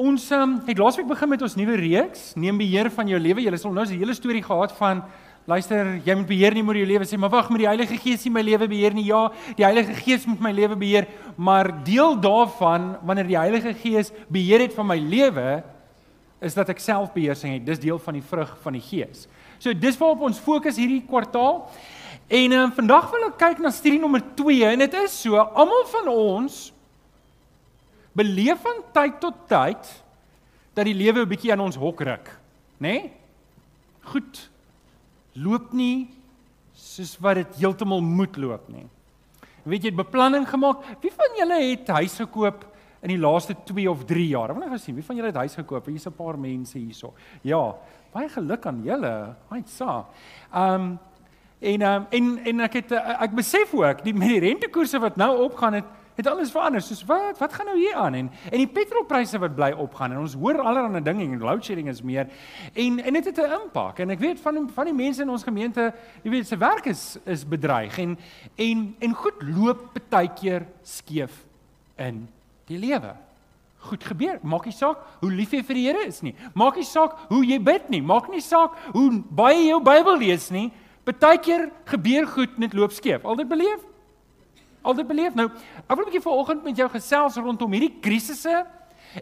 Ons um, het laasweek begin met ons nuwe reeks, neem beheer van jou lewe. Julle sal nou 'n hele storie gehad van luister, jy moet beheer nie oor jou lewe sê, maar wag, met die Heilige Gees nie my lewe beheer nie. Ja, die Heilige Gees moet my lewe beheer, maar deel daarvan wanneer die Heilige Gees beheer het van my lewe is dat ek selfbeheersing het. Dis deel van die vrug van die Gees. So dis waarop ons fokus hierdie kwartaal. En um, vandag wil ek kyk na studie nommer 2 en dit is so, almal van ons beleef van tyd tot tyd dat die lewe 'n bietjie aan ons hok ruk, nê? Nee? Goed. Loop nie soos wat dit heeltemal moet loop nie. Weet jy, beplanning gemaak. Wie van julle het huis gekoop in die laaste 2 of 3 jaar? Wil net gesien, wie van julle het huis gekoop? Hier's 'n paar mense hierso. Ja, baie geluk aan julle. Haai sa. Ehm um, en um, en en ek het ek besef ook die met die rentekoerse wat nou opgaan het het alles verander. Soos wat wat gaan nou hier aan en en die petrolpryse wat bly opgaan en ons hoor allerlei dinge en load shedding is meer en en dit het 'n impak en ek weet van van die mense in ons gemeente, jy weet se werk is is bedreig en en en goed loop baie keer skeef in die lewe. Goed gebeur. Maak nie saak hoe lief jy vir die Here is nie. Maak nie saak hoe jy bid nie. Maak nie saak hoe baie jy jou Bybel lees nie. Partykeer gebeur goed net loop skeef. Al dit beleef altyd beleef. Nou, ek wil 'n bietjie vanoggend met jou gesels rondom hierdie krisisse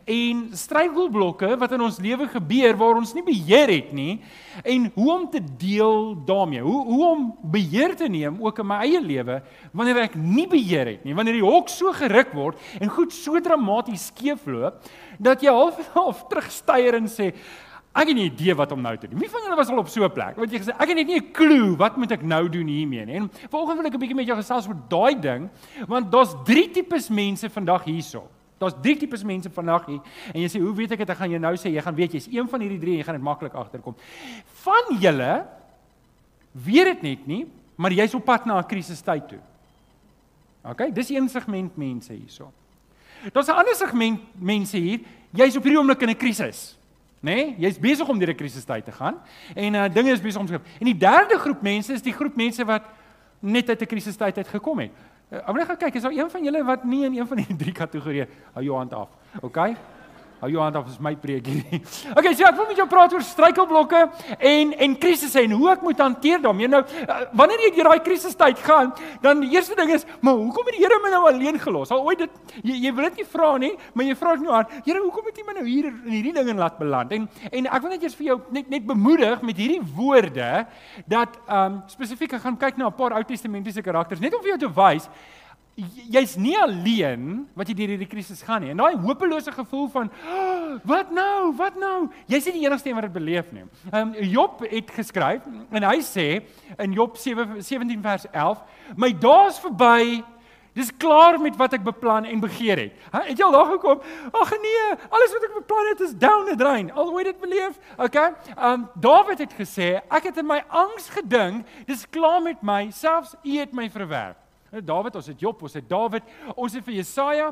en struikelblokke wat in ons lewe gebeur waar ons nie beheer het nie en hoe om te deel daarmee. Hoe hoe om beheer te neem ook in my eie lewe wanneer ek nie beheer het nie. Wanneer die hok so geruk word en goed so dramaties skeefloop dat jy half half terugstyer en sê Ek het nie 'n idee wat om nou te doen. Wie van julle was al op so 'n plek? Want jy gesê ek het nie 'n klou wat moet ek nou doen hiermee nie. En vanoggend wil ek 'n bietjie met jou gesels oor daai ding, want daar's drie tipes mense vandag hierso. Daar's drie tipes mense vandag hier. En jy sê, "Hoe weet ek dit?" Ek gaan jou nou sê, jy gaan weet jy's een van hierdie drie en jy gaan dit maklik agterkom. Van julle weet dit net nie, maar jy's op pad na 'n krisistyd toe. OK, dis een segment mense hierso. Daar's 'n ander segment mense hier. Jy's op hierdie oomblik in 'n krisis. Nê? Nee, Jy's besig om deur 'n krisistyd te gaan en uh dinge is besig om te skep. En die derde groep mense is die groep mense wat net uit 'n krisistyd uit gekom het. Uh, ek wil net gaan kyk, is daar een van julle wat nie in een van die drie kategorieë hou jou hand af. OK? Hou jou hand af, is my preek hierdie. Okay, so ek wil met jou praat oor struikelblokke en en krisisse en hoe ek moet hanteer daarmee. Nou, uh, wanneer jy deur daai krisistyd gaan, dan die eerste ding is, maar hoekom het die Here my nou alleen gelos? Al ooit dit jy, jy wil dit nie vra nie, maar jy vra dit nou aan. Here, hoekom het jy my nou hier in hierdie ding in laat beland? En en ek wil net eers vir jou net net bemoedig met hierdie woorde dat ehm um, spesifiek gaan kyk na 'n paar Ou Testamentiese karakters net om vir jou te wys jy's nie alleen wat jy deur hierdie krisis gaan nie. En daai hopelose gevoel van oh, wat nou? Wat nou? Jy's nie die enigste een wat dit beleef nie. Ehm um, Job het geskryf en hy sê in Job 7 17 vers 11, my dae's verby. Dis klaar met wat ek beplan en begeer het. Ha, het jy al daar gekom? Ag nee, alles wat ek beplan het is down the drain. Al hoe dit beleef. Okay. Ehm um, Dawid het gesê, ek het in my angs gedink, dis klaar met my, selfs U het my verwerp. Dawid, ons het Job, ons het Dawid, ons het vir Jesaja.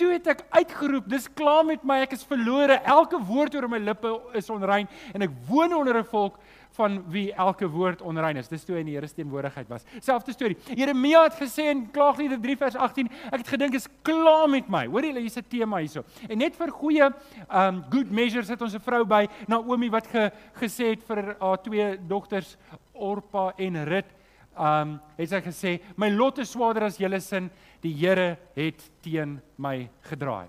Toe het ek uitgeroep, dis klaar met my, ek is verlore. Elke woord oor my lippe is onrein en ek woon onder 'n volk van wie elke woord onrein is. Dis toe in die Here se teenwoordigheid was. Selfde storie. Jeremia het gesê in Klaagliedere 3 vers 18, ek het gedink is klaar met my. Hoor jy, hier's 'n tema hierso. En net vir goeie um good measures het ons 'n vrou by Naomi wat ge, gesê het vir haar twee dogters Orpa en Rut um het sy gesê my lot is swaarder as julle sin die Here het teen my gedraai.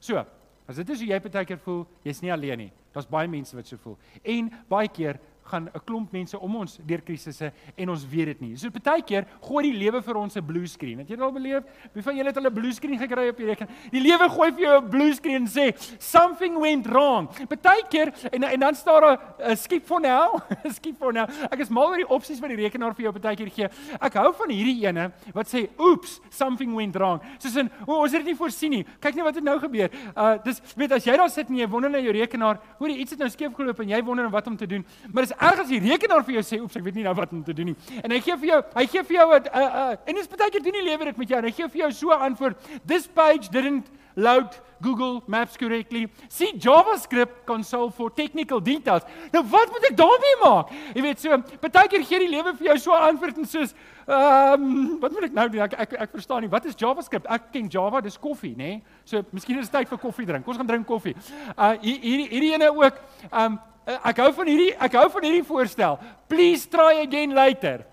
So, as dit is hoe jy partykeer voel, jy's nie alleen nie. Daar's baie mense wat so voel. En baie keer gaan 'n klomp mense om ons deur krisisse en ons weet dit nie. So baie keer gooi die lewe vir ons 'n blue screen. Het jy dit al beleef? Wie van julle het al 'n blue screen gekry op die rekenaar? Die lewe gooi vir jou 'n blue screen en sê something went wrong. Baie keer en en dan staan daar 'n skip for now, skip for now. Ek is mal oor die opsies wat die rekenaar vir jou baie keer gee. Ek hou van hierdie ene wat sê oeps, something went wrong. Soos in o, ons het dit nie voorsien nie. Kyk net wat het nou gebeur. Uh dis weet as jy daar sit en jy wonder na jou rekenaar, hoor jy iets het nou skeef geloop en jy wonder wat om te doen. Maar dis erg as die rekenaar vir jou sê, "Oeps, ek weet nie nou wat om te doen nie." En hy gee vir jou, hy gee vir jou 'n uh, uh, en dis baie keer doen die lewer dit met jou en hy gee vir jou so 'n antwoord. This page didn't load Google Maps correctly. See JavaScript console for technical details. Nou wat moet ek daarmee maak? Jy weet so, baie keer gee die lewe vir jou so 'n antwoord en soos ehm um, wat moet ek nou doen? Ek, ek ek verstaan nie. Wat is JavaScript? Ek ken Java, dis koffie, nê? Nee? So miskien is dit tyd vir koffie drink. Ons gaan drink koffie. Uh hierdie hierdie ene ook ehm um, ek hou van hierdie ek hou van hierdie voorstel. Please try again later.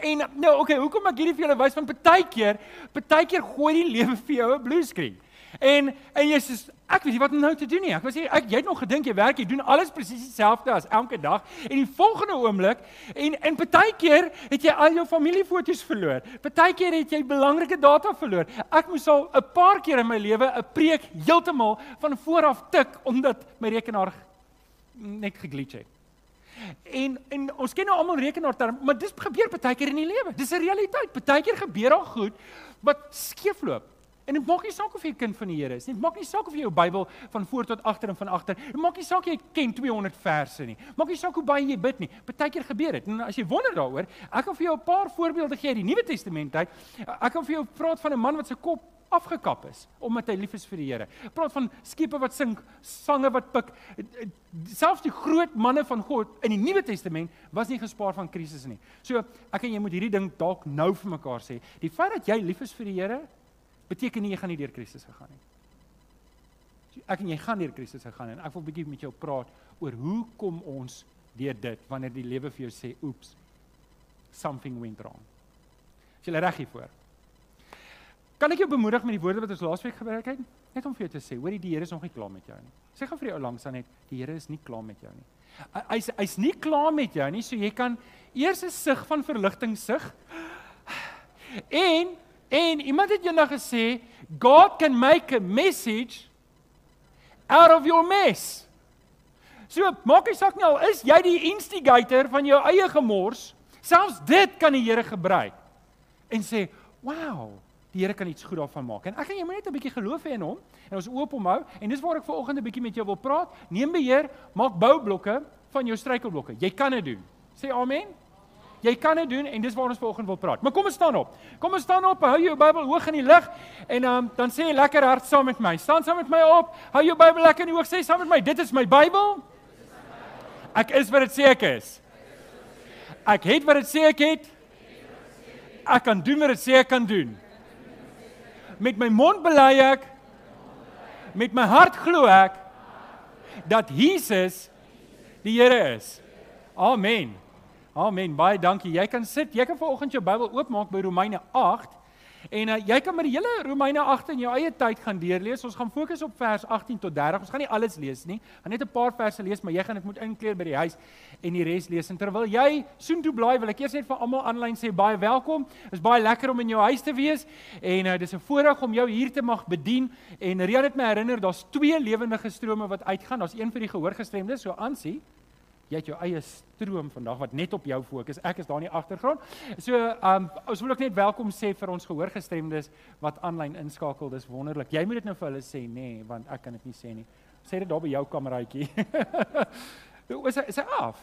En nou, okay, hoekom ek hierdie vir julle wys van partykeer, partykeer gooi die lewe vir jou 'n blue screen. En en jy sê ek weet nie wat om nou te doen nie. Ek was ek jy het nog gedink jy werk, jy doen alles presies dieselfde as elke dag en die volgende oomblik en en partykeer het jy al jou familiefoto's verloor. Partykeer het jy belangrike data verloor. Ek moes al 'n paar keer in my lewe 'n preek heeltemal van voor af tik omdat my rekenaar net geglitch het. En en ons ken nou almal rekenaarterm, maar dis gebeur baie keer in die lewe. Dis 'n realiteit. Baie keer gebeur daar goed wat skeefloop. En dit maak nie saak of jy 'n kind van die Here is nie. Dit maak nie saak of jy jou Bybel van voor tot agter en van agter. Dit maak nie saak jy ken 200 verse nie. Maak nie saak hoe baie jy bid nie. Baie keer gebeur dit. En as jy wonder daaroor, ek kan vir jou 'n paar voorbeelde gee uit die Nuwe Testament uit. Ek kan vir jou praat van 'n man wat se kop afgekap is omdat hy lief is vir die Here. Praat van skepe wat sink, sange wat pik. Selfs die groot manne van God in die Nuwe Testament was nie gespaar van krisisse nie. So, ek en jy moet hierdie ding dalk nou vir mekaar sê. Die feit dat jy lief is vir die Here beteken nie jy gaan nie deur krisisse gaan nie. Ek en jy gaan deur krisisse gaan en ek wil 'n bietjie met jou praat oor hoe kom ons deur dit wanneer die lewe vir jou sê oeps something went wrong. Is jy reg hiervoor? Kan ek jou bemoedig met die woorde wat ons laasweek gebruik het? Net om vir jou te sê, hoorie, die Here is nog nie klaar met jou nie. Sê gou vir jou langs aan net, die Here is nie klaar met jou nie. Hy's hy's nie klaar met jou nie, so jy kan eers 'n sug van verligting sug. En en iemand het eendag gesê, God can make a message out of your mess. So, maak nie saak nie al is jy die instigator van jou eie gemors, selfs dit kan die Here gebruik en sê, "Wow, die Here kan iets goed daarvan maak. En ek en jy moet net 'n bietjie geloof hê in hom en ons oop hom hou en dis waar ek ver oggend 'n bietjie met jou wil praat. Neem beheer, maak boublokke van jou struikelblokke. Jy kan dit doen. Sê amen. Jy kan dit doen en dis waar ons ver oggend wil praat. Maar kom ons staan op. Kom ons staan op, hou jou Bybel hoog in die lig en um, dan sê lekker hard saam met my. Staan saam met my op. Hou jou Bybel lekker in die hoog. Sê saam met my, dit is my Bybel. Ek is wat dit sê ek is. Ek het wat dit sê ek het. Ek kan doen wat dit sê ek kan doen met my mond bely ek met my hart glo ek dat Jesus die Here is. Amen. Amen. Baie dankie. Jy kan sit. Jy kan vanoggend jou Bybel oopmaak by Romeine 8 En uh, jy kan met die hele Romeine 8 in jou eie tyd gaan deurlees. Ons gaan fokus op vers 18 tot 30. Ons gaan nie alles lees nie. Gaan net 'n paar verse lees, maar jy gaan dit moet inkleer by die huis en die res lees. En terwyl jy soontoe blaai, wil ek eers net vir almal aanlyn sê baie welkom. Dit is baie lekker om in jou huis te wees en uh, dis 'n voorreg om jou hier te mag bedien. En Rian het my herinner, daar's twee lewendige strome wat uitgaan. Daar's een vir die gehoorgestremdes, so aansie jy het jou eie stroom vandag wat net op jou fokus. Ek is daar in die agtergrond. So, um ons wil ook net welkom sê vir ons gehoorgestremdes wat aanlyn inskakel. Dis wonderlik. Jy moet dit nou vir hulle sê nê, nee, want ek kan dit nie sê nie. Sê dit daar by jou kameraitjie. is hy is hy af?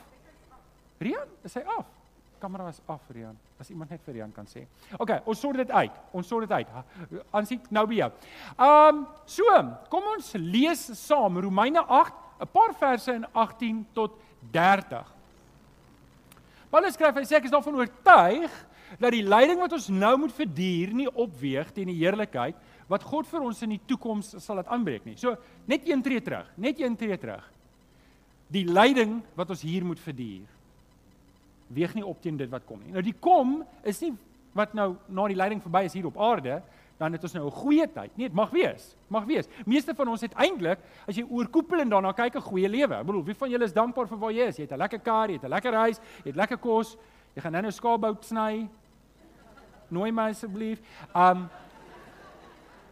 Rian, is hy af? Kamera is af, Rian. As iemand net vir Rian kan sê. OK, ons sort dit uit. Ons sort dit uit. Aansien nou by jou. Um so, kom ons lees saam Romeine 8, 'n paar verse in 18 tot 30. Paulus skryf hy sê ek is daarvan oortuig dat die lyding wat ons nou moet verduur nie opweeg teen die heerlikheid wat God vir ons in die toekoms sal laat aanbreek nie. So net een tree terug, net een tree terug. Die lyding wat ons hier moet verduur weeg nie op teen dit wat kom nie. Nou die kom is nie wat nou na die lyding verby is hier op aarde, dan het ons nou 'n goeie tyd. Nee, dit mag wees. Mag wees. Meeste van ons het eintlik as jy oorkoepelend daarna kyk 'n goeie lewe. Ek bedoel, wie van julle is dankbaar vir waar jy is? Jy het 'n lekker kar, jy het 'n lekker huis, jy het lekker kos. Jy gaan nou-nou skaapbout sny. Nooi my asseblief. Um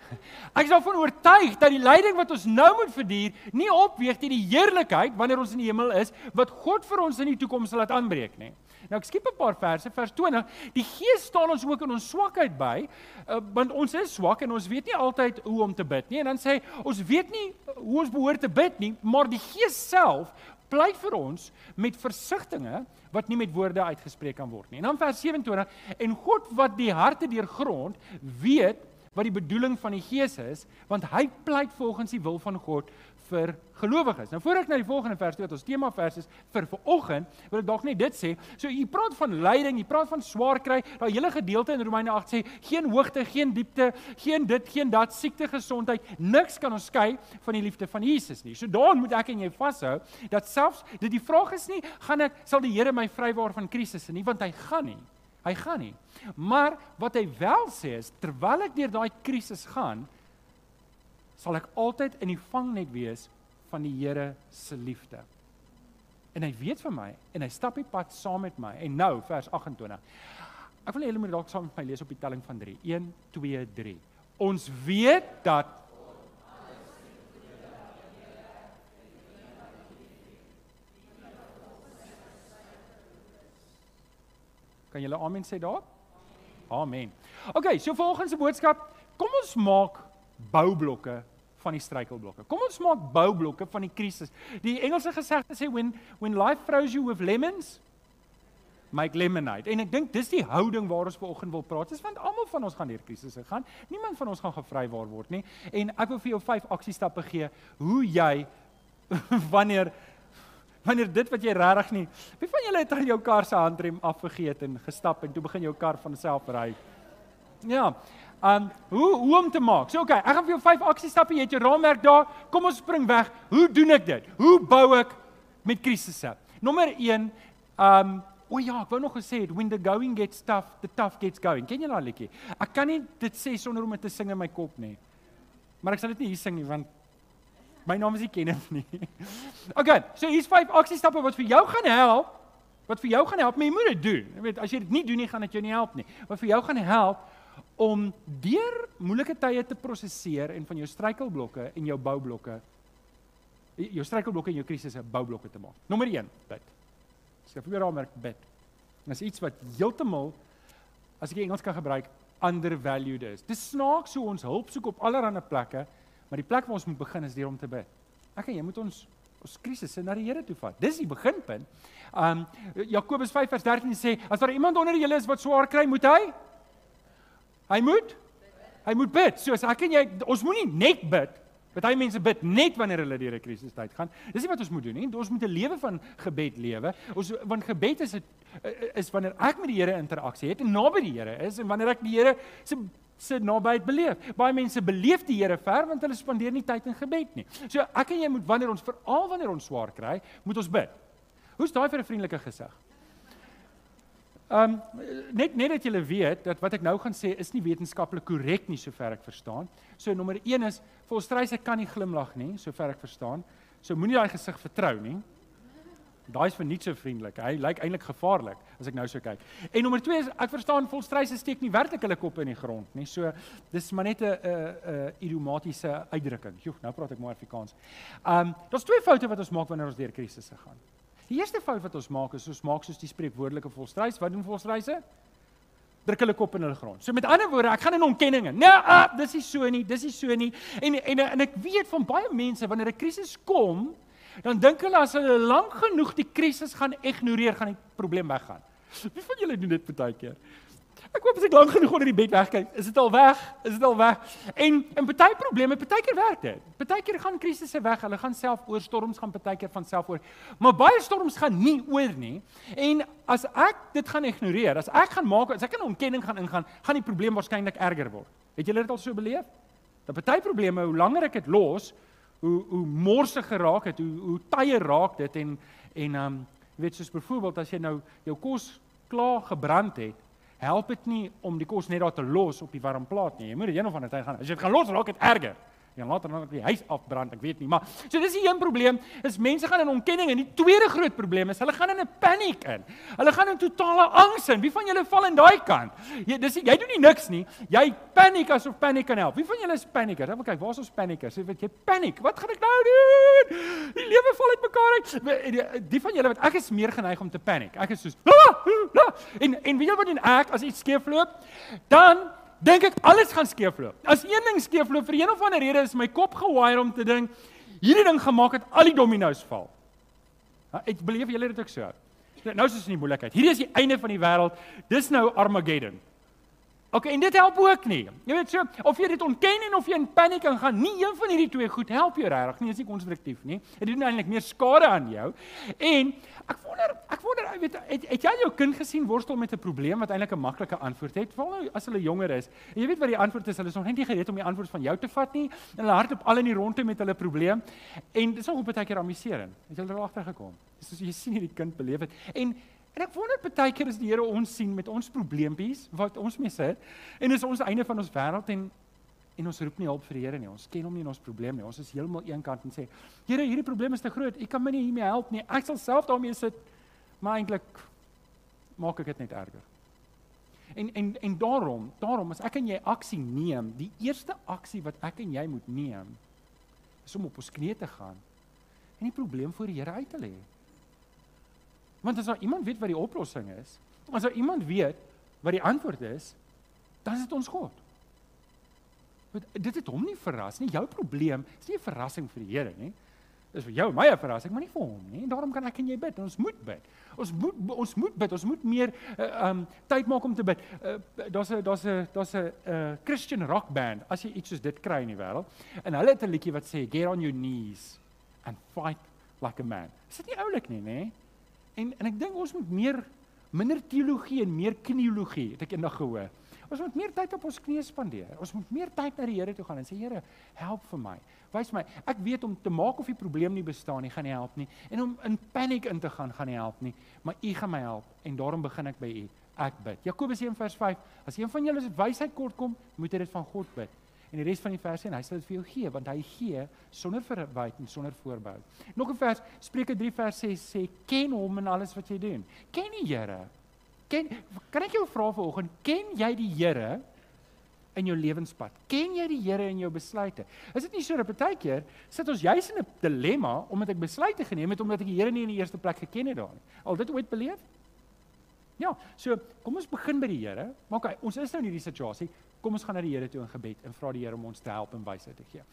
Ek is daarvan oortuig dat die lyding wat ons nou moet verduur, nie opweeg teen die heerlikheid wanneer ons in die hemel is wat God vir ons in die toekoms sal laat aanbreek nie. Nou ek skiep 'n paar verse, vers 20. Die Gees staan ons ook in ons swakheid by, uh, want ons is swak en ons weet nie altyd hoe om te bid nie. En dan sê hy, ons weet nie hoe ons behoort te bid nie, maar die Gees self pleit vir ons met versigtings wat nie met woorde uitgespreek kan word nie. En dan vers 27 en God wat die harte deurgrond weet wat die bedoeling van die Gees is, want hy pleit volgens die wil van God vir gelowiges. Nou voor ek na die volgende vers toe wat ons tema vers is vir vanoggend, wil ek dalk net dit sê. So jy praat van lyding, jy praat van swaar kry. Daai hele gedeelte in Romeine 8 sê geen hoogte, geen diepte, geen dit, geen dat, siekte, gesondheid, niks kan ons skei van die liefde van Jesus nie. So daarin moet ek en jy vashou dat selfs dit die vraag is nie gaan ek sal die Here my vrywaar van krisisse nie, want hy gaan nie. Hy gaan nie. Maar wat hy wel sê is terwyl ek deur daai krisis gaan, sal ek altyd in die vangnet wees van die Here se liefde. En hy weet vir my en hy stap die pad saam met my. En nou vers 28. Ek wil julle moet dalk saam met my lees op die telling van 3. 1 2 3. Ons weet dat Kan julle amen sê daar? Amen. OK, so volgens die boodskap, kom ons maak boublokke van die struikelblokke. Kom ons maak boublokke van die krisis. Die Engelse gesegde sê when when life throws you with lemons, make lemonade. En ek dink dis die houding waar ons vanoggend wil praat. Dis want almal van ons gaan deur krisisse gaan. Niemand van ons gaan gevrywaar word nie. En ek wil vir jou vyf aksiestappe gee hoe jy wanneer wanneer dit wat jy regtig nie. Wie van julle het al jou kar se handrem afgegeet en gestap en toe begin jou kar van self ry? Ja. Um hoe hoe om te maak. So okay, ek gaan vir jou vyf aksiestappe. Jy het jou raamwerk daar. Kom ons spring weg. Hoe doen ek dit? Hoe bou ek met krisisse? Nommer 1, um o ja, ek wou nog gesê het when the going gets tough, the tough gets going. Ken jy daai liedjie? Ek kan nie dit sê sonder om dit te sing in my kop nie. Maar ek sal dit nie hier sing nie want my naam is nie Kenneth nie. Okay, so hier's vyf aksiestappe wat vir jou gaan help. Wat vir jou gaan help, maar jy moet dit doen. Jy weet, as jy dit nie doen nie, gaan dit jou nie help nie. Wat vir jou gaan help om deur moeilike tye te prosesseer en van jou struikelblokke en jou boublokke jou struikelblokke en jou krisisse boublokke te maak. Nommer 1, bid. Skryf weer daarmerk bid. En is iets wat heeltemal as ek Engels kan gebruik undervalued is. Dis snaaks hoe ons hulp soek op allerlei plekke, maar die plek waar ons moet begin is deur om te bid. Ek en jy moet ons ons krisisse na die Here toe vat. Dis die beginpunt. Um Jakobus 5 vers 13 sê as daar iemand onder julle is wat swaar kry, moet hy Hy moet hy moet bid. So as ek en jy ons moenie net bid. Party mense bid net wanneer hulle deur 'n krisistyd gaan. Dis nie wat ons moet doen nie. Ons moet 'n lewe van gebed lewe. Ons want gebed is 'n is wanneer ek met die Here interaksie het en naby die Here is en wanneer ek die Here se se nabyheid beleef. Baie mense beleef die Here ver want hulle spandeer nie tyd in gebed nie. So ek en jy moet wanneer ons veral wanneer ons swaar kry, moet ons bid. Hoe's daai vir 'n vriendelike gesig? Ehm um, net net dat julle weet dat wat ek nou gaan sê is nie wetenskaplik korrek nie sover ek verstaan. So nommer 1 is volstryse kan nie glimlag nie sover ek verstaan. So moenie daai gesig vertrou nie. Daai is vir nie so vriendelik. Hy lyk eintlik gevaarlik as ek nou so kyk. En nommer 2 is ek verstaan volstryse steek nie werklik hulle kop in die grond nie. So dis maar net 'n 'n 'n idiomatiese uitdrukking. Joe, nou praat ek maar Afrikaans. Ehm um, daar's twee foute wat ons maak wanneer ons deur krisisse gaan. Die eerste fout wat ons maak is ons maak soos die spreekwoordelike volstrys. Wat doen volstryse? Druk hulle kop in hulle grond. So met ander woorde, ek gaan in ontkenninge. Nee, ah, dis nie so nie, dis nie so nie. En en en ek weet van baie mense wanneer 'n krisis kom, dan dink hulle as hulle lank genoeg die krisis gaan ignoreer, gaan die probleem weggaan. Wie van julle doen dit baie keer? Ek hoop as ek lank genoeg onder die bed wegkyk, is dit al weg? Is dit al weg? En en baie probleme, baie keer werk dit. Baie keer gaan krisisse weg. Hulle gaan self oor storms gaan baie keer van self oor. Maar baie storms gaan nie oor nie. En as ek dit gaan ignoreer, as ek gaan maak, as ek in ontkenning gaan ingaan, gaan die probleem waarskynlik erger word. Het julle dit al so beleef? Dat baie probleme, hoe langer ek dit los, hoe hoe morsig geraak het, hoe hoe tye raak dit en en um jy weet soos byvoorbeeld as jy nou jou kos klaar gebrand het help dit nie om die kos net daar te los op die warm plaat nie. Jy moet dit een of ander tyd gaan. As jy dit gaan los, raak dit erger. Jy gaan later dan die huis afbrand, ek weet nie, maar so dis die een probleem, is mense gaan in ontkenning en die tweede groot probleem is hulle gaan in 'n paniek in. Hulle gaan in totale angs in. Wie van julle val in daai kant? Jy dis jy doen nie niks nie. Jy paniek asof paniek kan help. Wie van julle is panikers? Ek kyk, waar is ons panikers? Jy weet jy paniek. Wat gaan ek nou doen? Die lewe val uitmekaar uit. Die, van julle wat ek is meer geneig om te paniek. Ek is soos ah, ah, en en wie wat doen ek as iets skeefloop? Dan dink ek alles gaan skeefloop. As een ding skeefloop vir een of ander rede is my kop gewire om te dink hierdie ding gemaak het al die dominos val. Ek beleef julle dit ook so. Nou is dit in die moeilikheid. Hierdie is die einde van die wêreld. Dis nou Armageddon. Okay, en dit help ook nie. Jy weet so, of jy dit ontken en of jy in paniek gaan, nie een van hierdie twee goed help jou regtig nie, is nie konstruktief nie. Dit doen eintlik meer skade aan jou. En ek wonder, ek wonder, jy weet, het, het jy jou kind gesien worstel met 'n probleem wat eintlik 'n maklike antwoord het? Veral nou as hulle jonger is. En jy weet wat die antwoord is, hulle is nog net nie gereed om die antwoord van jou te vat nie. Hulle hardloop al in die ronde met hulle probleem. En dit is nog baie keer amuserend. Het jy al agter gekom? Dis soos jy sien hierdie kind beleef dit. En En ek wonder baie keer as die Here ons sien met ons probleempies wat ons mee sit en dis ons einde van ons wêreld en en ons roep nie hulp vir die Here nie. Ons ken hom nie en ons probleem nie. Ons is heeltemal eenkant en sê: "Here, hierdie probleem is te groot. U kan my nie hiermee help nie. Ek sal self daarmee sit." Maar eintlik maak ek dit net erger. En en en daarom, daarom as ek en jy aksie neem, die eerste aksie wat ek en jy moet neem is om op ons knieë te gaan en die probleem voor die Here uit te lê. Want as daar iemand weet wat die oplossing is, as daar iemand weet wat die antwoord is, dan is dit ons God. Want dit het hom nie verras nie. Jou probleem is nie 'n verrassing vir die Here nie. Dis vir jou my 'n verrassing, maar nie vir hom nie. En daarom kan ek en jy bid. Ons moet bid. Ons moet ons moet bid. Ons moet meer uh, um tyd maak om te bid. Uh, daar's 'n daar's 'n daar's 'n uh, Christian rock band as jy iets soos dit kry in die wêreld. En hulle het 'n liedjie wat sê get on your knees and fight like a man. Is dit nie oulik nie, nê? Nee? En en ek dink ons moet meer minder teologie en meer knieologie, het ek eendag gehoor. Ons moet meer tyd op ons knieë spandeer. Ons moet meer tyd na die Here toe gaan en sê Here, help vir my. Wys my. Ek weet om te maak of die probleem nie bestaan nie, gaan nie help nie. En om in paniek in te gaan, gaan nie help nie. Maar U gaan my help en daarom begin ek by U. Ek bid. Jakobus 1:5. As een van julle wysheid kort kom, moet hy dit van God bid. En die res van die verse en hy sal dit vir jou gee want hy gee sonder verwyd en sonder voorbehou. Nog 'n vers, Spreuke 3 vers 6 sê ken hom in alles wat jy doen. Ken die Here. Ken kan ek jou vra vanoggend, ken jy die Here in jou lewenspad? Ken jy die Here in jou besluite? Is dit nie so dat baie keer sit ons juis in 'n dilemma omdat ek besluite geneem het omdat ek die Here nie in die eerste plek geken het daar nie. Al dit ooit beleef? Ja, so kom ons begin by die Here. Maar okay, ons is nou in hierdie situasie. Kom ons gaan na die Here toe in gebed en vra die Here om ons te help en wysheid te gee.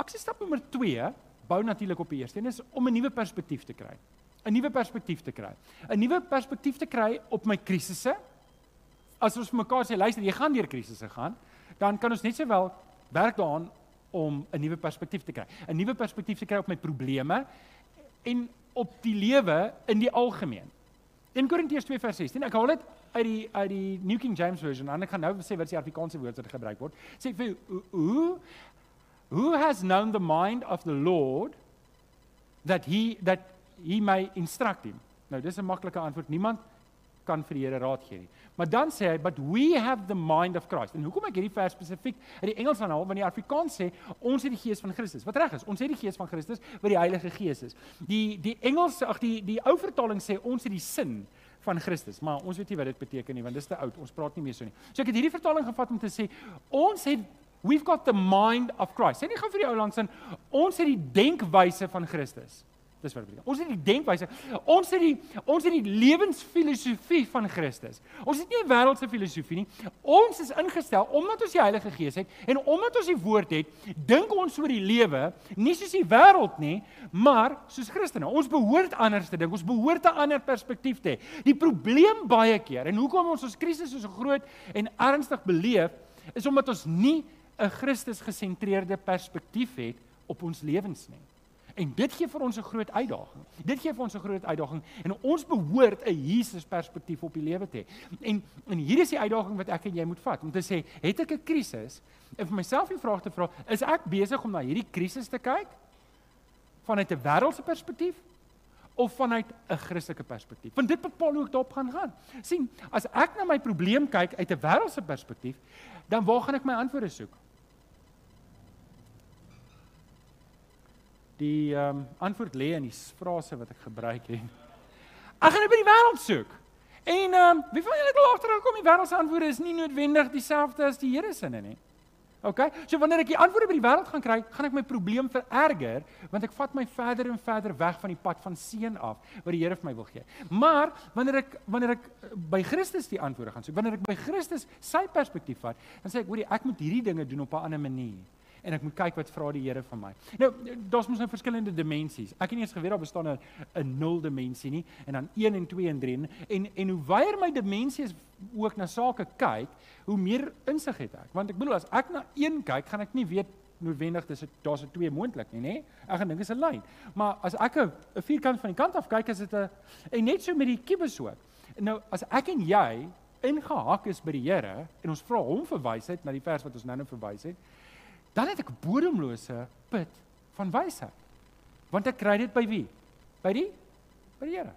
Aksie stap nommer 2 bou natuurlik op die eerste en is om 'n nuwe perspektief te kry. 'n Nuwe perspektief te kry. 'n Nuwe perspektief te kry op my krisisse. As ons vir mekaar sê, luister, jy gaan deur krisisse gaan, dan kan ons net sowel werk daaraan om 'n nuwe perspektief te kry. 'n Nuwe perspektief te kry op my probleme en op die lewe in die algemeen. 1 Korintiërs 2 vers 16. Ek haal dit uit die uit die New King James version en ek gaan nou sê wat die Afrikaanse woord wat gebruik word. Sê vir who who has known the mind of the Lord that he that he may instruct him. Nou dis 'n maklike antwoord. Niemand kan vir die Here raad gee nie. Maar dan sê hy but we have the mind of Christ. En hoekom ek hierdie vers spesifiek uit die Engels aanhaal want die Afrikaans sê ons het die gees van Christus. Wat reg is, ons het die gees van Christus wat die Heilige Gees is. Die die Engels ag die die ou vertaling sê ons het die sin van Christus, maar ons weet nie wat dit beteken nie want dis te oud. Ons praat nie meer so nie. So ek het hierdie vertaling gevat om te sê ons het we've got the mind of Christ. Sê nie gou vir die ou langs in ons het die denkwyse van Christus. Dis wat beteken. Ons het die denkwyse. Ons het die ons het die lewensfilosofie van Christus. Ons het nie 'n wêreldse filosofie nie. Ons is ingestel omdat ons die Heilige Gees het en omdat ons die woord het, dink ons oor die lewe nie soos die wêreld nie, maar soos Christene. Ons behoort anders te dink. Ons behoort 'n ander perspektief te hê. Die probleem baie keer en hoekom ons ons krisis so groot en ernstig beleef, is omdat ons nie 'n Christus gesentreerde perspektief het op ons lewens nie. En dit gee vir ons 'n groot uitdaging. Dit gee vir ons 'n groot uitdaging en ons behoort 'n Jesus perspektief op die lewe te hê. En en hier is die uitdaging wat ek en jy moet vat om te sê, het ek 'n krisis? En vir myself die vraag te vra, is ek besig om na hierdie krisis te kyk vanuit 'n wêreldse perspektief of vanuit 'n Christelike perspektief? Want dit bepaal hoe ek daarop gaan gaan. sien, as ek na my probleem kyk uit 'n wêreldse perspektief, dan waar gaan ek my antwoorde soek? Die ehm um, antwoord lê in die frase wat ek gebruik het. Ek gaan dit by die wêreld soek. En ehm um, wie van julle het al agtergekom die wêreld se antwoorde is nie noodwendig dieselfde as die Here se nie. OK? So wanneer ek die antwoorde by die wêreld gaan kry, gaan ek my probleem vererger want ek vat my verder en verder weg van die pad van seën af wat die Here vir my wil gee. Maar wanneer ek wanneer ek by Christus die antwoorde gaan soek, wanneer ek by Christus sy perspektief vat, dan sê ek, hoorie, ek moet hierdie dinge doen op 'n ander manier. En ek moet kyk wat vra die Here van my. Nou daar's mos nou verskillende dimensies. Ek het eens geweet daar bestaan 'n 'n nul dimensie nie en dan 1 en 2 en 3 en en hoe wyer my dimensies ook na sake kyk, hoe meer insig het ek. Want ek bedoel as ek na 1 kyk, gaan ek nie weet noodwendig dis daar's 'n 2 moontlik nie, nê? Ek gaan dink dit is 'n lyn. Maar as ek 'n vierkant van die kant af kyk, is dit 'n en net so met die kubus ook. Nou as ek en jy ingehak is by die Here en ons vra hom vir wysheid na die vers wat ons nou-nou verwys het, dan het ek 'n bodemlose put van wysheid. Want ek kry dit by wie? By die by die Here.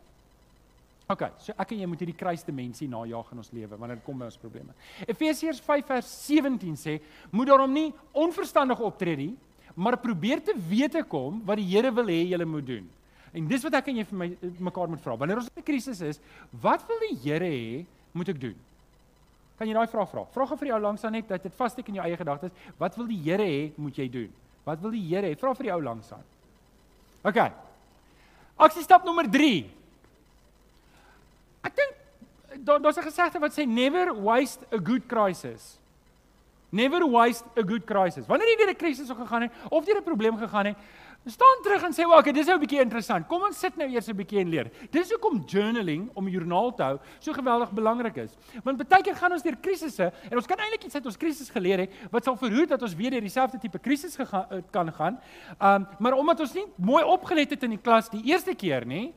OK, so ek en jy moet hierdie kruisdimensie najag in ons lewe wanneer dit kom by ons probleme. Efesiërs 5 vers 17 sê, moet daarom nie onverstandig optree nie, maar probeer te wete kom wat die Here wil hê jy moet doen. En dis wat ek en jy vir my mekaar moet vra. Wanneer ons in 'n krisis is, wat wil die Here hê moet ek doen? Kan jy daai vraag vra? Vra gou vir jou langs aan net dat dit vassteek in jou eie gedagtes. Wat wil die Here hê moet jy doen? Wat wil die Here hê? Vra vir die ou langs aan. OK. Aksie stap nommer 3. Ek dink daar daar's 'n gesegde wat sê never waste a good crisis. Never waste a good crisis. Wanneer jy deur 'n krisis gegaan het of deur 'n probleem gegaan het, staan terug en sê, "Wag, okay, dis nou 'n bietjie interessant. Kom ons sit nou eers 'n bietjie en leer." Dis hoekom journaling om 'n joernaal te hou so geweldig belangrik is. Want baie keer gaan ons deur krisisse en ons kan eintlik iets uit ons krisis geleer het wat sal verhoed dat ons weer deur dieselfde tipe krisis eh, kan gaan. Um, maar omdat ons nie mooi opgelet het in die klas die eerste keer nie,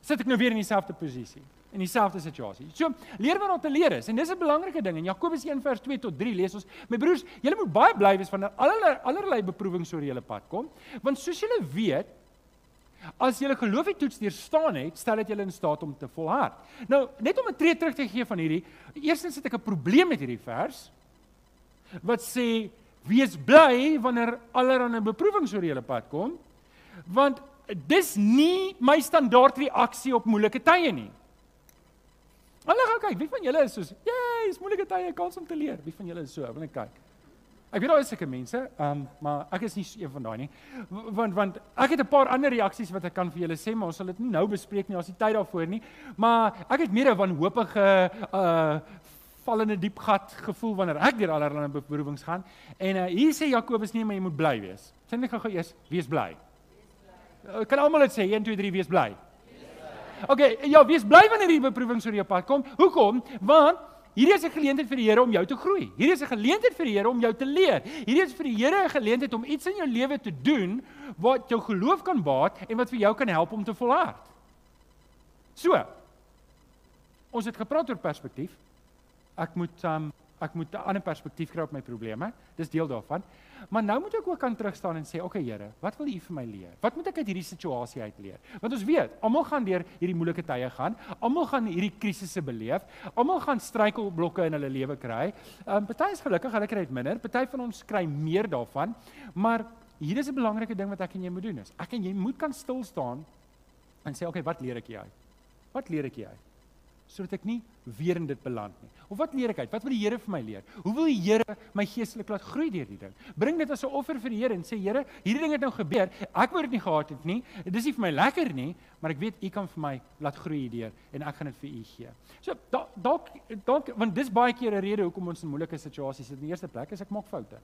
sit ek nou weer in dieselfde posisie in dieselfde situasie. So, leer wat om te leer is en dis 'n belangrike ding. In Jakobus 1 vers 2 tot 3 lees ons: "My broers, julle moet baie bly wees wanneer allerlei allerlei beproewings oor julle pad kom, want soos julle weet, as julle geloof die toets deurstaan het, stel dit julle in staat om te volhard." Nou, net om 'n tree terug te gee van hierdie, eerstens het ek 'n probleem met hierdie vers wat sê: "Wees bly wanneer allerlei beproewings oor julle pad kom." Want dis nie my standaard reaksie op moeilike tye nie. Hulle gaan kyk, wie van julle is soos, "Jee, is moeilike tye, kans om te leer." Wie van julle is so? Wil net kyk. Ek weet daar is sulke mense, um, maar ek is nie een van daai nie. Want want ek het 'n paar ander reaksies wat ek kan vir julle sê, maar ons sal dit nie nou bespreek nie, ons het tyd daarvoor nie. Maar ek het meer 'n wanhoopige uh val in 'n diep gat gevoel wanneer ek deur allerlei beproewings gaan. En uh, hier sê Jakobus nee, maar jy moet bly wees. Sê net gou-gou eers, wees bly. Wees bly. Uh, kan almal dit sê 1 2 3 wees bly. Okay, ja, wees bly wanneer hierdie beproewings oor jou pad kom. Hoekom? Want hierdie is 'n geleentheid vir die Here om jou te groei. Hierdie is 'n geleentheid vir die Here om jou te leer. Hierdie is vir die Here 'n geleentheid om iets in jou lewe te doen wat jou geloof kan baat en wat vir jou kan help om te volhard. So. Ons het gepraat oor perspektief. Ek moet um ek moet 'n ander perspektief kry op my probleme. Dis deel daarvan. Maar nou moet ek ook kan terugstaan en sê, "Oké okay, Here, wat wil U vir my leer? Wat moet ek uit hierdie situasie uit leer?" Want ons weet, almal gaan deur hierdie moeilike tye gaan. Almal gaan hierdie krisisse beleef. Almal gaan struikelblokke in hulle lewe kry. Ehm um, party is gelukkig, hulle kry dit minder. Party van ons kry meer daarvan. Maar hier is 'n belangrike ding wat ek en jy moet doen is, ek en jy moet kan stil staan en sê, "Oké, okay, wat leer ek hier uit? Wat leer ek hier uit?" Sodat ek nie weer in dit beland nie. Of wat leer ek uit? Wat wil die Here vir my leer? Hoe wil die Here my geestelik laat groei deur die ding? Bring dit as 'n offer vir die Here en sê Here, hierdie ding het nou gebeur. Ek wou dit nie gehad het nie. Dit is nie vir my lekker nie, maar ek weet U kan vir my laat groei hierdeur en ek gaan dit vir U gee. So dalk dalk want dis baie keer 'n rede hoekom ons in moeilike situasies sit. In die eerste plek is ek maak foute.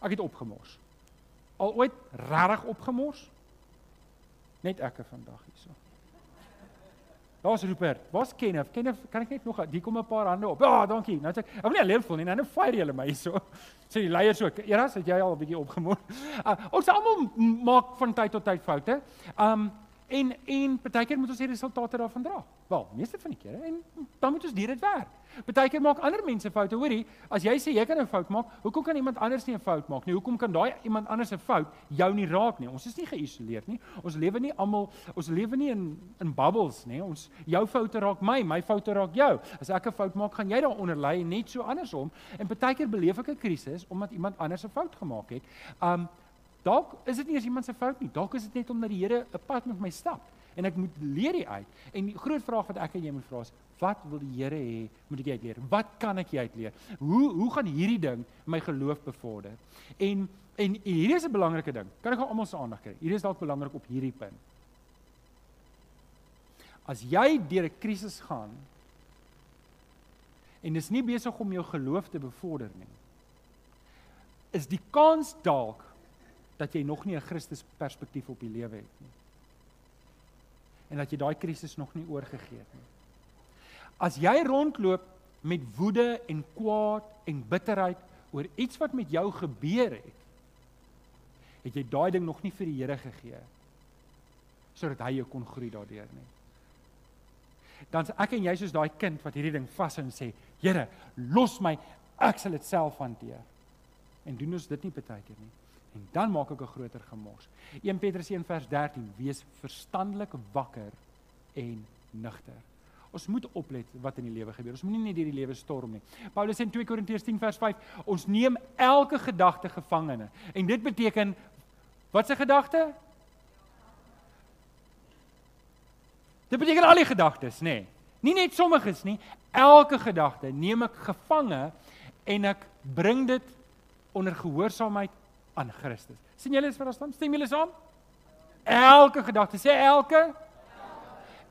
Ek het opgemors. Al ooit regtig opgemors? Net ek vandag hierso. Daar's Rupert. Waar's Kenneth? Kenneth, kan ek net nog hier kom 'n paar hande op. Ja, dankie. Nou sê ek, ek wil nie alleen voel nie. Nou fire julle my hierso. Sê die leiers ook. Eras, het jy al 'n bietjie opgemoed? Uh, ons almal maak van tyd tot tyd foute. Um En en partykeer moet ons die resultate daarvan dra. Wel, meeste van die kere en dan moet ons deur dit werk. Partykeer maak ander mense foute, hoorie. As jy sê jy kan 'n fout maak, hoekom kan iemand anders nie 'n fout maak nie? Hoekom kan daai iemand anders se fout jou nie raak nie? Ons is nie geïsoleerd nie. Ons lewe nie almal, ons lewe nie in in bubbles nie. Ons jou foute raak my, my foute raak jou. As ek 'n fout maak, gaan jy daaronder lê en net so andersom. En partykeer beleef ek 'n krisis omdat iemand anders 'n fout gemaak het. Um Dalk is dit nie eens iemand se fout nie. Dalk is dit net omdat die Here 'n pad met my stap en ek moet leer hier uit. En die groot vraag wat ek en jy moet vra is, wat wil die Here hê moet ek uitleer? Wat kan ek uitleer? Hoe hoe gaan hierdie ding my geloof bevorder? En en hierdie is 'n belangrike ding. Kan ek almal se aandag kry? Hierdie is dalk belangrik op hierdie punt. As jy deur 'n krisis gaan en dis nie besig om jou geloof te bevorder nie, is die kans dalk dat jy nog nie 'n Christus perspektief op die lewe het nie. En dat jy daai krisis nog nie oorgegee het nie. As jy rondloop met woede en kwaad en bitterheid oor iets wat met jou gebeur het, het jy daai ding nog nie vir die Here gegee sodat hy jou kon groei daardeur nie. Dan ek en jy soos daai kind wat hierdie ding vashou en sê, Here, los my, ek sal dit self hanteer. En doen ons dit nie baie keer nie. En dan maak ek 'n groter gemors. 1 Petrus 1 vers 13: Wees verstandelik wakker en nugter. Ons moet oplet wat in die lewe gebeur. Ons moenie net hierdie lewe storm nie. Paulus sê in 2 Korintiërs 10 vers 5: Ons neem elke gedagte gevangene. En dit beteken wat se gedagte? Dit beteken al die gedagtes, nê. Nee. Nie net sommiges nie, elke gedagte neem ek gevange en ek bring dit onder gehoorsaamheid aan Christus. sien julle is verstaan? Stem julle saam? Elke gedagte, sê elke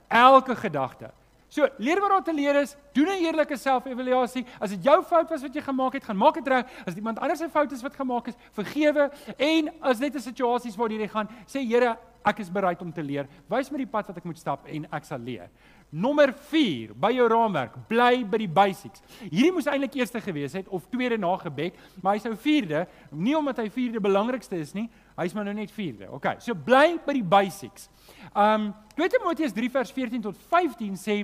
elke gedagte. So, leer wat te leer is, doen 'n eerlike selfevaluasie. As dit jou fout was wat jy gemaak het, gaan maak dit reg. As dit iemand anders se fout is wat gemaak is, vergewe en as dit 'n situasies waar jy gaan, sê Here, ek is bereid om te leer. Wys my die pad wat ek moet stap en ek sal leer. Nommer 4 by jou raamwerk, bly by die basics. Hierdie moes eintlik eerste gewees het of tweede na gebed, maar hy's nou vierde, nie omdat hy vierde belangrikste is nie, hy's maar nou net vierde. OK, so bly by die basics. Um 2 Timoteus 3 vers 14 tot 15 sê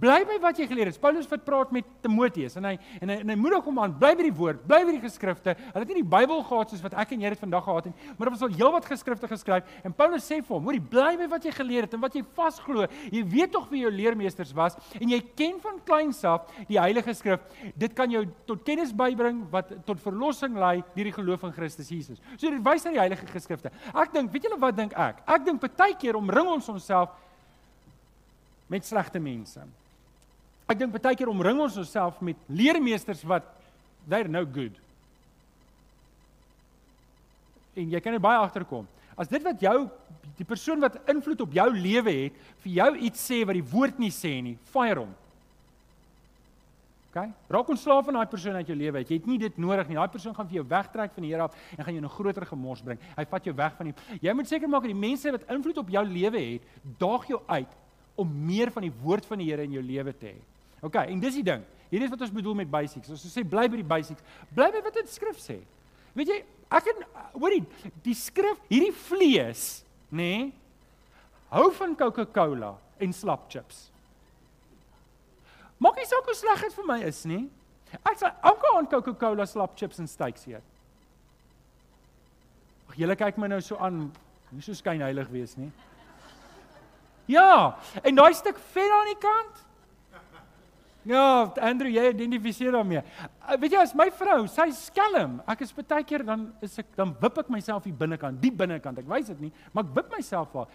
bly by wat jy geleer het. Paulus wat praat met Timoteus en hy en hy, en hy moedig hom aan bly by die woord, bly by die geskrifte. Hulle het nie die Bybel gehad soos wat ek en jy dit vandag gehad het, maar daar was al heelwat geskrifte geskryf en Paulus sê vir hom, hoorie, bly by wat jy geleer het en wat jy vasglo. Jy weet tog wie jou leermeesters was en jy ken van kleins af die Heilige Skrif. Dit kan jou tot kennis bybring wat tot verlossing lei deur die geloof in Christus Jesus. So dit wys na die Heilige Geskrifte. Ek dink, weet julle wat dink ek? Ek dink baie keer omring ons onsself met slegte mense. Ek dink baie keer omring ons onsself met leermeesters wat they're no good. En jy kan net baie agterkom. As dit wat jou die persoon wat invloed op jou lewe het, vir jou iets sê wat die woord nie sê nie, fire hom. OK? Raak ontslaaf van daai persoon uit jou lewe. Jy het nie dit nodig nie. Daai persoon gaan vir jou wegtrek van die Here af en gaan jou in 'n groter gemors bring. Hy vat jou weg van die Jy moet seker maak dat die mense wat invloed op jou lewe het, daag jou uit om meer van die woord van die Here in jou lewe te hê. OK, en dis die ding. Hierdie is wat ons bedoel met basics. Ons sê bly by die basics. Bly by wat dit skrif sê. Weet jy, ek en hoorie, die skrif, hierdie vlees, nê, nee, hou van Coca-Cola en slap chips. Maak nie saak hoe sleg dit vir my is nie. Ek sal elke aand Coca-Cola slap chips en steaks eet. Ag julle kyk my nou so aan, nie so skyn heilig wees nie. Ja, en daai stuk vet aan die kant. Ja, Andrew, jy identifiseer daarmee. Uh, weet jy as my vrou, sy skelm, ek is baie keer dan is ek dan wip ek myself hier binnekant, die binnekant. Ek wys dit nie, maar ek wip myself daar.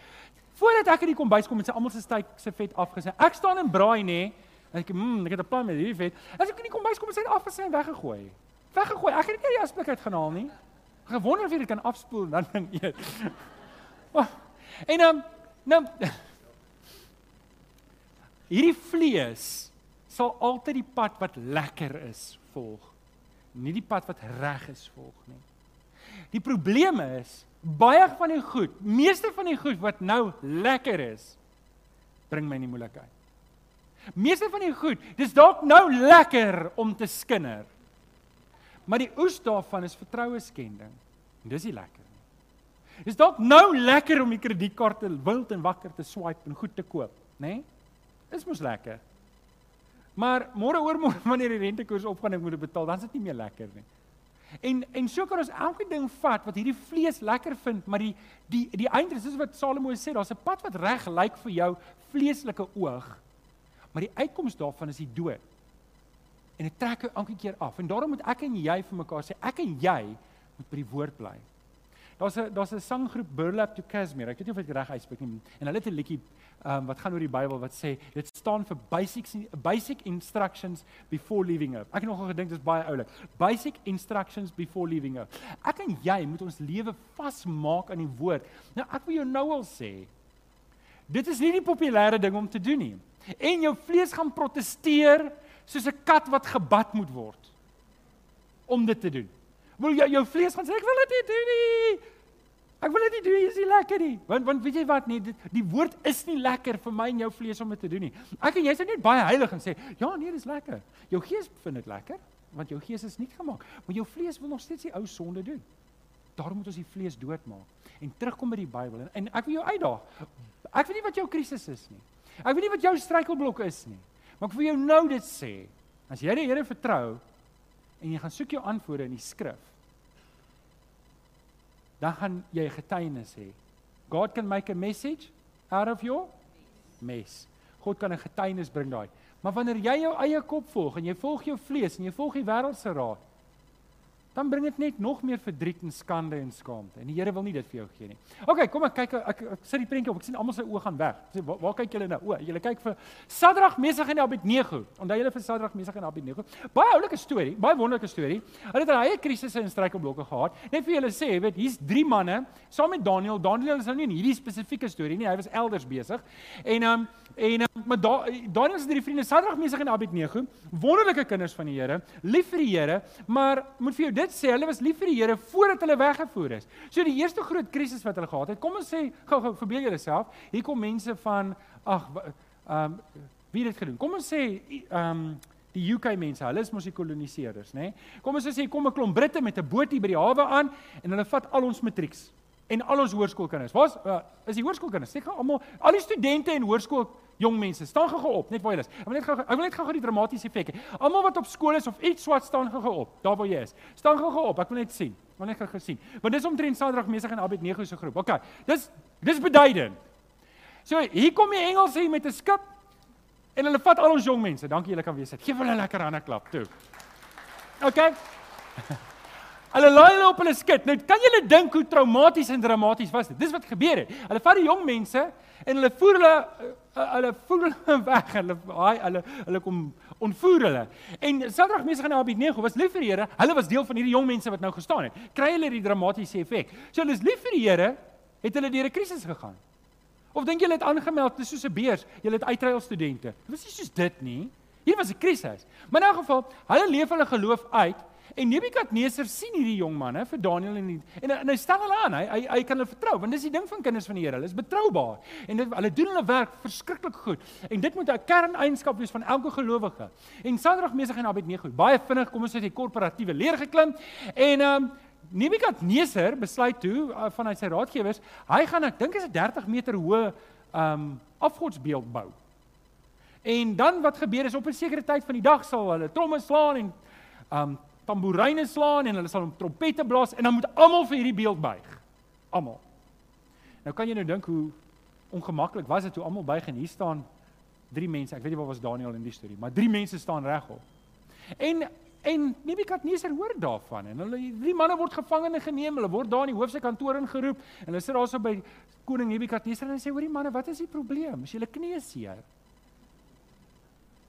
Voordat ek in die kombuis kom en sy almal se steak se vet afgesny. Ek staan en braai nê. Ek mmm, ek het 'n plan met hierdie vet. As ek in die kombuis kom, is hy afgesny en weggegooi. Weggegooi. Ek het nie die aspek uit gehaal nie. Gewonder of jy dit kan afspoel en dan ding eet. Oh, en dan um, nou hierdie vlees sal altyd die pad wat lekker is volg. Nie die pad wat reg is volg nie. Die probleem is baie van die goed, meeste van die goed wat nou lekker is, bring my in die moeilikheid. Meeste van die goed, dis dalk nou lekker om te skinder. Maar die oes daarvan is vertroue skending. En dis nie lekker nie. Dis dalk nou lekker om die kredietkaarte wild en wakker te swipe en goed te koop, nê? Nee? Dis mos lekker. Maar môre oor môre wanneer die rentekoers opgaan en ek moet dit betaal, dan is dit nie meer lekker nie. En en so kan ons elke ding vat wat hierdie vlees lekker vind, maar die die die eindres is wat Salomo sê, daar's 'n pad wat reg lyk vir jou vleeslike oog, maar die uitkoms daarvan is die dood. En dit trek jou elke keer af. En daarom moet ek en jy vir mekaar sê, ek en jy moet by die woord bly. Daar's 'n daar's 'n sanggroep Burlap to Casimir. Ek weet nie of ek reg uitspreek nie. En hulle het 'n liedjie um, wat gaan oor die Bybel wat sê dit staan vir basic basic instructions before leaving earth. Ek het nogal gedink dit is baie oulik. Basic instructions before leaving earth. Ek en jy moet ons lewe vasmaak aan die woord. Nou ek wil jou nou al sê dit is nie die populêre ding om te doen nie. En jou vlees gaan proteseer soos 'n kat wat gebad moet word om dit te doen. Wil jou jou vlees gaan sê ek wil dit nie doen nie. Ek wil dit nie doen, is nie lekker nie. Want want weet jy wat nie, dit, die woord is nie lekker vir my en jou vlees om dit te doen nie. Ek en jy is net baie heilig en sê, "Ja, nee, dis lekker." Jou gees vind dit lekker want jou gees is nie gemaak, maar jou vlees wil nog steeds die ou sonde doen. Daarom moet ons die vlees doodmaak en terugkom by die Bybel en, en ek wil jou uitdaag. Ek weet nie wat jou krisis is nie. Ek weet nie wat jou struikelblok is nie. Maar ek wil jou nou dit sê. As jy die Here vertrou en jy gaan soek jou antwoorde in die skrif, dan gaan jy getuienis hê. God can make a message out of your mess. God kan 'n getuienis bring daai. Maar wanneer jy jou eie kop volg en jy volg jou vlees en jy volg die wêreld se raad, dan bring dit net nog meer verdriet en skande en skaamte. En die Here wil nie dit vir jou gee nie. OK, kom ek kyk ek, ek, ek sit die prentjie op. Ek sien almal se oë gaan weg. Sê waar, waar kyk julle nou? O, julle kyk vir Sadrag, Mesach en Abednego. Onthou julle vir Sadrag, Mesach en Abednego? Baie oulike storie, baie wonderlike storie. Hulle het hulle eie krisisse en struikelblokke gehad. Net vir julle sê, weet, hier's drie manne saam met Daniel. Daniel is nou nie in hierdie spesifieke storie nie. Hy was elders besig. En ehm um, En uh, maar da, Daniel se drie vriende Sadrag, Mesach en Abednego, wonderlike kinders van die Here, lief vir die Here, maar moet vir jou dit sê, hulle was lief vir die Here voordat hulle weggevoer is. So die eerste groot krisis wat hulle gehad het, kom ons sê gou-gou verbeel jouself, hier kom mense van ag ehm um, wie dit gedoen? Kom ons sê ehm um, die UK mense, hulle is mos die koloniseerders, nê? Nee? Kom ons sê kom 'n klomp Britte met 'n boot hier by die hawe aan en hulle vat al ons matrieks en al ons hoërskoolkinders. Waar's uh, is die hoërskoolkinders? Sê gou almal, al die studente en hoërskool jong mense, staan gou op, net waar jy is. Ek wil net gou ek wil net gou die dramatiese effek hê. Almal wat op skool is of iets swat staan gou op, daar waar jy is. Staan gou op, ek wil net sien. Ek wil net gou gesien. Want dis omtrent Saterdag mesig in Abed 9 se groep. OK. Dis dis beduidend. So hier kom die Engelse hier met 'n skip en hulle vat al ons jong mense. Dankie julle kan wees. Geef hulle 'n lekker hande klap toe. OK. Hulle laai hulle op hulle skip. Nou kan julle dink hoe traumaties en dramaties was dit. Dis wat gebeur het. Hulle vat die jong mense en hulle voer hulle uh, hulle voer hulle weg. Hulle haai hulle hulle kom ontvoer hulle. En Sadrag mense gaan na Abednego was lief vir die Here. Hulle was deel van hierdie jong mense wat nou gestaan het. Kry hulle die dramatiese effek so hulle is lief vir die Here het hulle deur 'n krisis gegaan. Of dink julle het aangemeld dis soos 'n beurs. Julle het uitreil studente. Dit was nie soos dit nie. Hier was 'n krisis. Maar in 'n geval hulle leef hulle geloof uit En Nebukadneser sien hierdie jong manne vir Daniël en en, en hy stel hulle aan. Hy hy, hy kan hulle vertrou want dis die ding van kinders van die Here. Hulle is betroubaar en dit, hulle doen hulle werk verskriklik goed. En dit moet 'n kerneienskap wees van elke gelowige. En Sadrag Mesig en Abednego, baie vinnig kom ons uit die korporatiewe leer geklim en ehm um, Nebukadneser besluit toe uh, vanuit sy raadgewers, hy gaan ek dink is 'n 30 meter hoë ehm um, afgodsbeeld bou. En dan wat gebeur is op 'n sekere tyd van die dag sal hulle tromme slaan en ehm um, tamboeryne slaan en hulle sal om trompette blaas en dan moet almal vir hierdie beeld buig. Almal. Nou kan jy nou dink hoe ongemaklik was dit toe almal buig en hier staan drie mense. Ek weet nie waar was Daniel in die storie, maar drie mense staan regop. En en Nebukadneser hoor daarvan en hulle drie manne word gevangene geneem. Hulle word daar in die hoofse kantoor ingeroep en hulle sit daarso by koning Nebukadneser en hy sê: "Hoorie manne, wat is die probleem? Is julle knieë seer?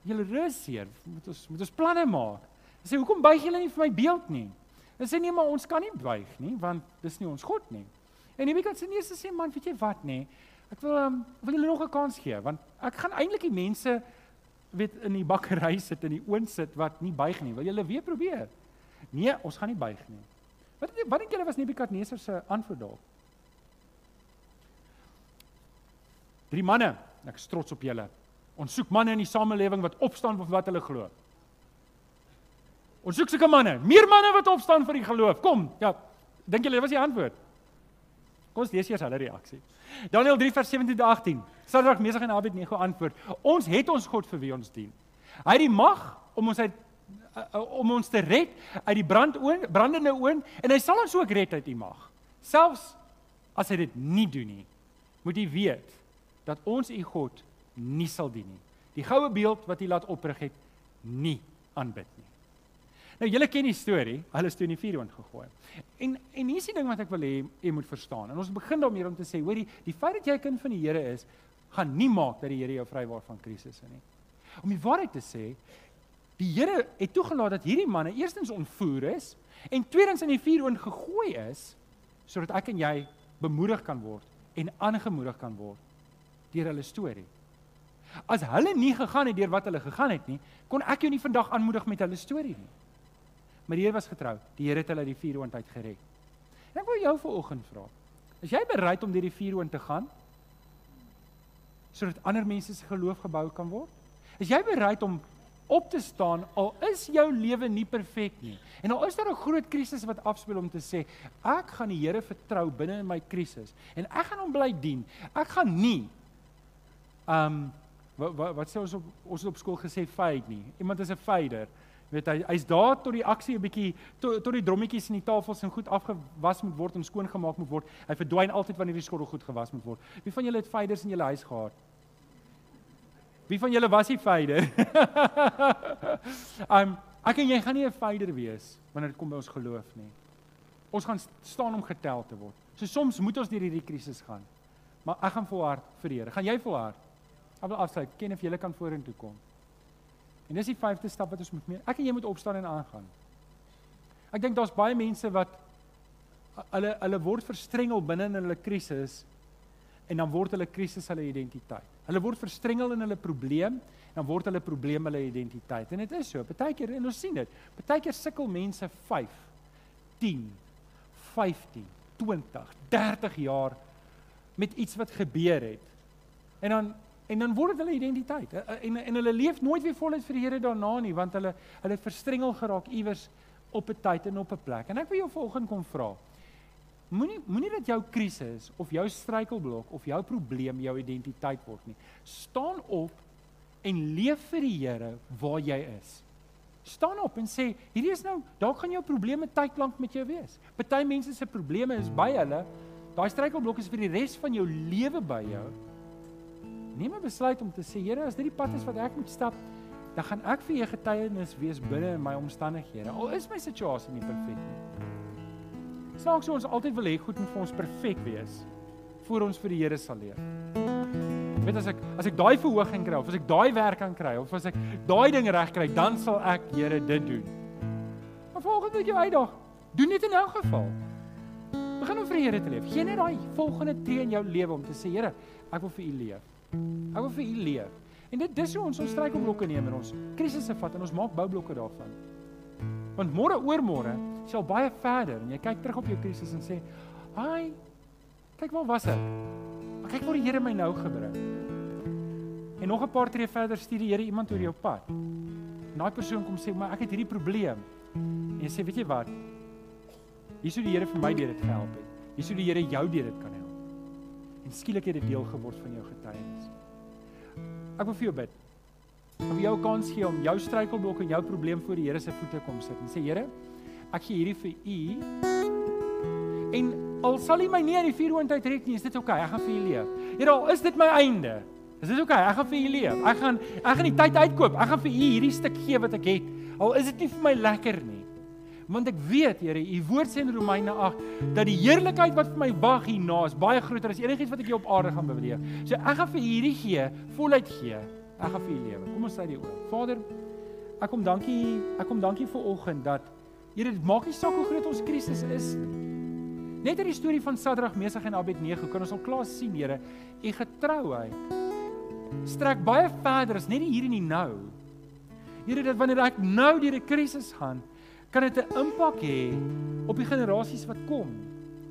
Julle rus seer? Moet ons moet ons planne maak?" Hy sê hoekom buig julle nie vir my beeld nie? Hy sê nee, maar ons kan nie buig nie want dis nie ons God nie. En Nebika sê nee, sê man, weet jy wat nê? Ek wil um, wil julle nog 'n kans gee want ek gaan eintlik die mense weet in die bakkery sit en die oond sit wat nie buig nie. Wil julle weer probeer? Nee, ons gaan nie buig nie. Wat wat dink julle was Nebukadneser se antwoord daarop? Drie manne, ek is trots op julle. Ons soek manne in die samelewing wat opstaan vir wat hulle glo. Ons soek sulke manne, meer manne wat opstaan vir die geloof. Kom, ja. Dink julle was die antwoord? Kom ons lees eers hulle reaksie. Daniël 3 vers 17 tot 18. Sadrag Mesach en Abednego antwoord: Ons het ons God vir wie ons dien. Hy het die mag om ons uit uh, uh, om ons te red uit die brandoon, brandende oond en hy sal ons ook red uit die mag. Selfs as hy dit nie doen nie, moet jy weet dat ons u God nie sal dien nie. Die goue beeld wat hy laat oprig het, nie aanbid nie. Nou julle ken die storie, hulle is toe in die vuur ingegooi. En en hier is die ding wat ek wil hê jy moet verstaan. En ons begin daarmee om te sê, hoorie, die feit dat jy kind van die Here is, gaan nie maak dat die Here jou vrywaar van krisisse nie. Om die waarheid te sê, die Here het toegelaat dat hierdie manne eerstens ontvoer is en tweedens in die vuur ingegooi is sodat ek en jy bemoedig kan word en aangemoedig kan word deur hulle storie. As hulle nie gegaan het deur wat hulle gegaan het nie, kon ek jou nie vandag aanmoedig met hulle storie nie. Maar die Here was getrou. Die Here het hulle uit die vuuroond uit gered. En ek wil jou vanoggend vra. Is jy bereid om deur die vuuroond te gaan? Sodat ander mense se geloof gebou kan word? Is jy bereid om op te staan al is jou lewe nie perfek nie. En al is daar 'n groot krisis wat afspeel om te sê ek gaan die Here vertrou binne in my krisis en ek gaan hom bly dien. Ek gaan nie um wat wat, wat sê ons op ons het op skool gesê fade nie. Iemand is 'n fader. Weet hy hy's daar tot die aksie 'n bietjie tot tot die drommetjies in die tafels en goed afgewas moet word en skoon gemaak moet word. Hy verdwyn altyd wanneer die skottel goed gewas moet word. Wie van julle het faders in julle huis gehad? Wie van julle was die fader? um ek en jy gaan nie 'n fader wees wanneer dit kom by ons geloof nie. Ons gaan staan om getel te word. So soms moet ons deur hierdie krisis gaan. Maar ek gaan volhard vir die Here. Gaan jy volhard? Ek wil afsluit. Ken of jy kan vorentoe kom. En dis die vyfde stap wat ons moet neem. Ek en jy moet opstaan en aangaan. Ek dink daar's baie mense wat hulle hulle word verstrengel binne in hulle krisis en dan word hulle krisis hulle identiteit. Hulle word verstrengel in hulle probleem en dan word hulle probleem hulle identiteit. En dit is so. Partykeer en ons sien dit. Partykeer sukkel mense 5, 10, 15, 20, 30 jaar met iets wat gebeur het. En dan en dan word dit hulle identiteit. En en hulle leef nooit weer voluit vir die Here daarna nie want hulle hulle verstrengel geraak iewers op 'n tyd en op 'n plek. En ek wil jou volgende kom vra. Moenie moenie dat jou krisis of jou struikelblok of jou probleem jou identiteit word nie. Staan op en leef vir die Here waar jy is. Staan op en sê, hierdie is nou, dalk gaan jou probleme tydlank met jou wees. Party mense se probleme is by hulle. Daai struikelblok is vir die res van jou lewe by jou. Neem 'n besluit om te sê, Here, as dit die pad is wat ek moet stap, dan gaan ek vir u getuienis wees binne in my omstandighede. Al is my situasie nie perfek nie. Snaaks so ons altyd wil hê goed moet vir ons perfek wees voor ons vir die Here sal leef. Weet as ek as ek daai verhoging kry of as ek daai werk kan kry of as ek daai ding reg kry, dan sal ek Here dit doen. Maar volgende jy uitdag, doen dit in elk geval. Begin om vir die Here te leef. Geen net daai volgende tree in jou lewe om te sê Here, ek wil vir U leef. Ek wil vir U leef. En dit dis hoe ons ons struikelblokke neem en ons krisisse vat en ons maak boublokke daarvan. Want môre oor môre sal baie verder en jy kyk terug op jou krisis en sê, "Ai, kyk waar was ek? Maar kyk waar die Here my nou gebring." En nog 'n paar tree verder stuur die Here iemand oor jou pad. En daai persoon kom sê, "Maar ek het hierdie probleem." En jy sê, "Weet jy wat? Hier sou die Here vir my deur dit gehelp het. Hier sou die Here jou deur dit kan help." En skielik het dit deel geword van jou getuienis. Ek wil vir jou bid om jou kans gee om jou struikelblok en jou probleem voor die Here se voete kom sit en sê Here, ek gee hierdie vir U. En al sal U my nie uit die vuurhoond uittrek nie, is dit oukei. Okay, ek gaan vir U leef. Here, al is dit my einde. Is dit oukei? Okay, ek gaan vir U leef. Ek gaan ek gaan die tyd uitkoop. Ek gaan vir U hierdie stuk gee wat ek het. Al is dit nie vir my lekker nie. Want ek weet, Here, U woord sê in Romeine 8 dat die heerlikheid wat vir my wag hierna is baie groter as enigiets wat ek hier op aarde gaan beleef. So ek gaan vir hierdie gee, voluit gee. Ek gaan vir u lewe. Kom ons sê die oor. Vader, ek kom dankie, ek kom dankie vir oggend dat Here, dit maak nie saak hoe groot ons krisis is nie. Net in die storie van Sadrag, Mesach en Abednego kan ons al klaar sien, Here, u getrouheid strek baie verder as net hier en nou. Here, dat wanneer ek nou deur 'n krisis gaan, kan dit 'n impak hê op die generasies wat kom.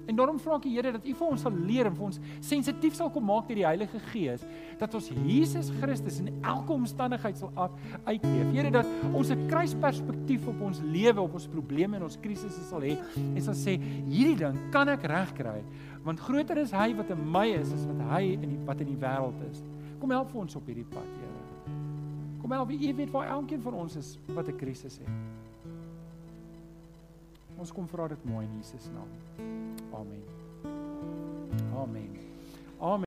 En daarom vra ek die Here dat U vir ons sal leer en vir ons sensitief sal kom maak deur die Heilige Gees dat ons Jesus Christus in elke omstandigheid sal uitleef. Here dat ons 'n kruisperspektief op ons lewe, op ons probleme en ons krisisse sal hê en sal sê hierdie ding kan ek regkry want groter is hy wat in my is as wat hy in die wat in die wêreld is. Kom help vir ons op hierdie pad, Here. Kom help, U weet waar elkeen van ons is wat 'n krisis het. Ons kom vra dit mooi in Jesus naam. Amen. Amen. Amen.